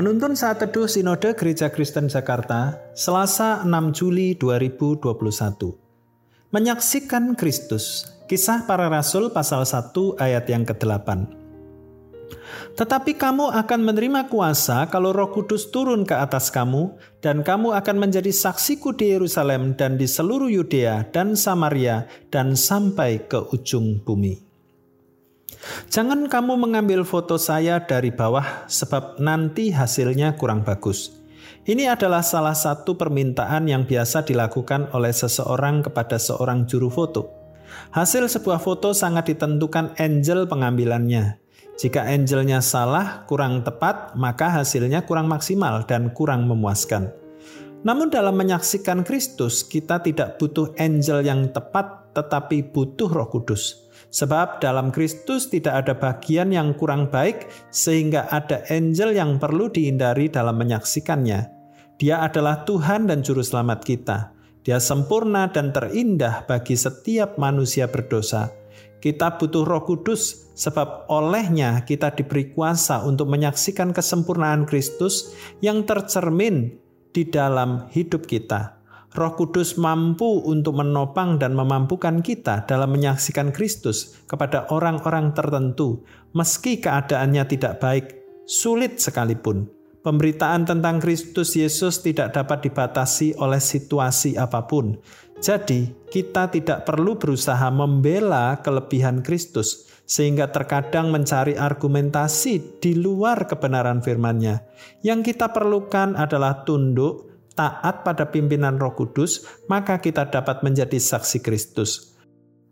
Penuntun saat teduh Sinode Gereja Kristen Jakarta, Selasa 6 Juli 2021. Menyaksikan Kristus, Kisah Para Rasul pasal 1 ayat yang ke-8. Tetapi kamu akan menerima kuasa kalau Roh Kudus turun ke atas kamu, dan kamu akan menjadi saksiku di Yerusalem dan di seluruh Yudea dan Samaria dan sampai ke ujung bumi. Jangan kamu mengambil foto saya dari bawah, sebab nanti hasilnya kurang bagus. Ini adalah salah satu permintaan yang biasa dilakukan oleh seseorang kepada seorang juru foto. Hasil sebuah foto sangat ditentukan angel pengambilannya. Jika angelnya salah, kurang tepat, maka hasilnya kurang maksimal dan kurang memuaskan. Namun, dalam menyaksikan Kristus, kita tidak butuh angel yang tepat, tetapi butuh Roh Kudus. Sebab dalam Kristus tidak ada bagian yang kurang baik, sehingga ada angel yang perlu dihindari dalam menyaksikannya. Dia adalah Tuhan dan Juru Selamat kita. Dia sempurna dan terindah bagi setiap manusia berdosa. Kita butuh Roh Kudus, sebab olehnya kita diberi kuasa untuk menyaksikan kesempurnaan Kristus yang tercermin di dalam hidup kita. Roh Kudus mampu untuk menopang dan memampukan kita dalam menyaksikan Kristus kepada orang-orang tertentu, meski keadaannya tidak baik, sulit sekalipun. Pemberitaan tentang Kristus Yesus tidak dapat dibatasi oleh situasi apa pun. Jadi, kita tidak perlu berusaha membela kelebihan Kristus, sehingga terkadang mencari argumentasi di luar kebenaran firman-Nya. Yang kita perlukan adalah tunduk taat pada pimpinan Roh Kudus, maka kita dapat menjadi saksi Kristus.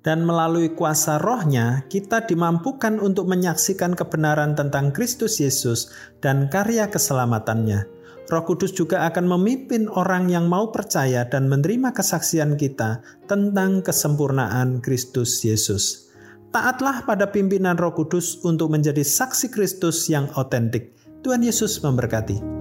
Dan melalui kuasa rohnya, kita dimampukan untuk menyaksikan kebenaran tentang Kristus Yesus dan karya keselamatannya. Roh Kudus juga akan memimpin orang yang mau percaya dan menerima kesaksian kita tentang kesempurnaan Kristus Yesus. Taatlah pada pimpinan Roh Kudus untuk menjadi saksi Kristus yang otentik. Tuhan Yesus memberkati.